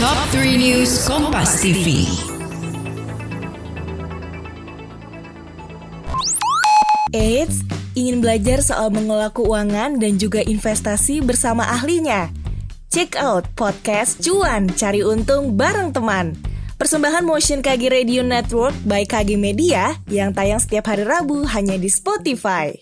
Top 3 News Kompas TV. Eits, ingin belajar soal mengelola keuangan dan juga investasi bersama ahlinya? Check out podcast Cuan Cari Untung bareng teman. Persembahan Motion KG Radio Network by KG Media yang tayang setiap hari Rabu hanya di Spotify.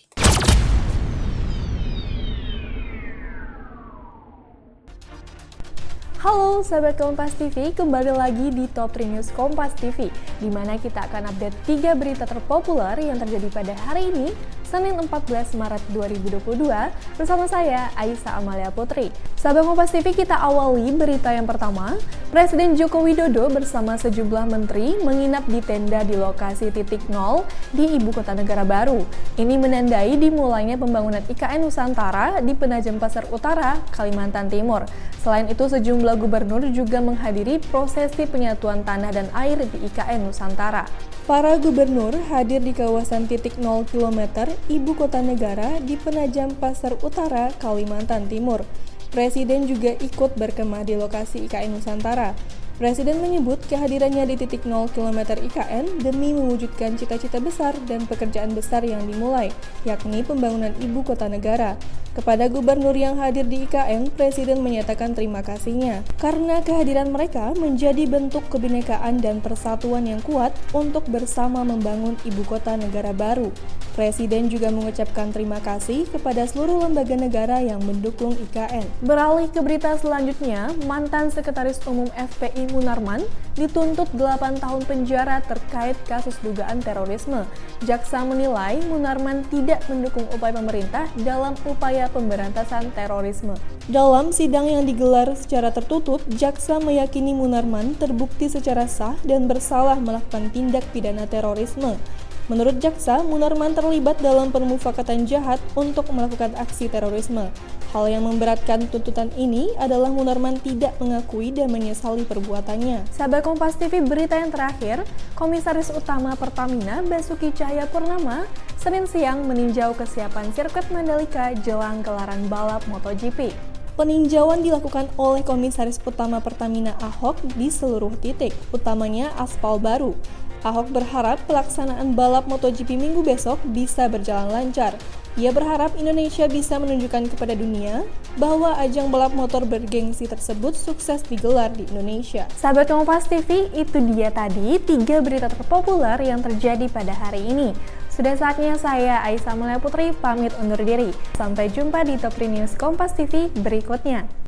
Halo sahabat Kompas TV, kembali lagi di Top 3 News Kompas TV di mana kita akan update 3 berita terpopuler yang terjadi pada hari ini Senin 14 Maret 2022 bersama saya Aisyah Amalia Putri. Sahabat Kompas TV kita awali berita yang pertama. Presiden Joko Widodo bersama sejumlah menteri menginap di tenda di lokasi titik nol di Ibu Kota Negara Baru. Ini menandai dimulainya pembangunan IKN Nusantara di Penajam Pasar Utara, Kalimantan Timur. Selain itu sejumlah gubernur juga menghadiri prosesi penyatuan tanah dan air di IKN Nusantara. Para gubernur hadir di kawasan titik 0 km ibu kota negara di Penajam Pasar Utara, Kalimantan Timur. Presiden juga ikut berkemah di lokasi IKN Nusantara. Presiden menyebut kehadirannya di titik 0 km IKN demi mewujudkan cita-cita besar dan pekerjaan besar yang dimulai, yakni pembangunan ibu kota negara. Kepada gubernur yang hadir di IKN, Presiden menyatakan terima kasihnya karena kehadiran mereka menjadi bentuk kebinekaan dan persatuan yang kuat untuk bersama membangun ibu kota negara baru. Presiden juga mengucapkan terima kasih kepada seluruh lembaga negara yang mendukung IKN. Beralih ke berita selanjutnya, mantan Sekretaris Umum FPI Munarman dituntut 8 tahun penjara terkait kasus dugaan terorisme. Jaksa menilai Munarman tidak mendukung upaya pemerintah dalam upaya pemberantasan terorisme. Dalam sidang yang digelar secara tertutup, jaksa meyakini Munarman terbukti secara sah dan bersalah melakukan tindak pidana terorisme. Menurut jaksa, Munarman terlibat dalam permufakatan jahat untuk melakukan aksi terorisme. Hal yang memberatkan tuntutan ini adalah Munarman tidak mengakui dan menyesali perbuatannya. Sahabat Kompas TV, berita yang terakhir, Komisaris Utama Pertamina Basuki Cahaya Purnama Senin siang meninjau kesiapan sirkuit Mandalika jelang gelaran balap MotoGP. Peninjauan dilakukan oleh Komisaris Utama Pertamina Ahok di seluruh titik, utamanya aspal baru. Ahok berharap pelaksanaan balap MotoGP minggu besok bisa berjalan lancar. Ia berharap Indonesia bisa menunjukkan kepada dunia bahwa ajang balap motor bergengsi tersebut sukses digelar di Indonesia. Sahabat Kompas TV, itu dia tadi tiga berita terpopuler yang terjadi pada hari ini. Sudah saatnya saya, Aisyah Mulia Putri, pamit undur diri. Sampai jumpa di Top 3 News Kompas TV berikutnya.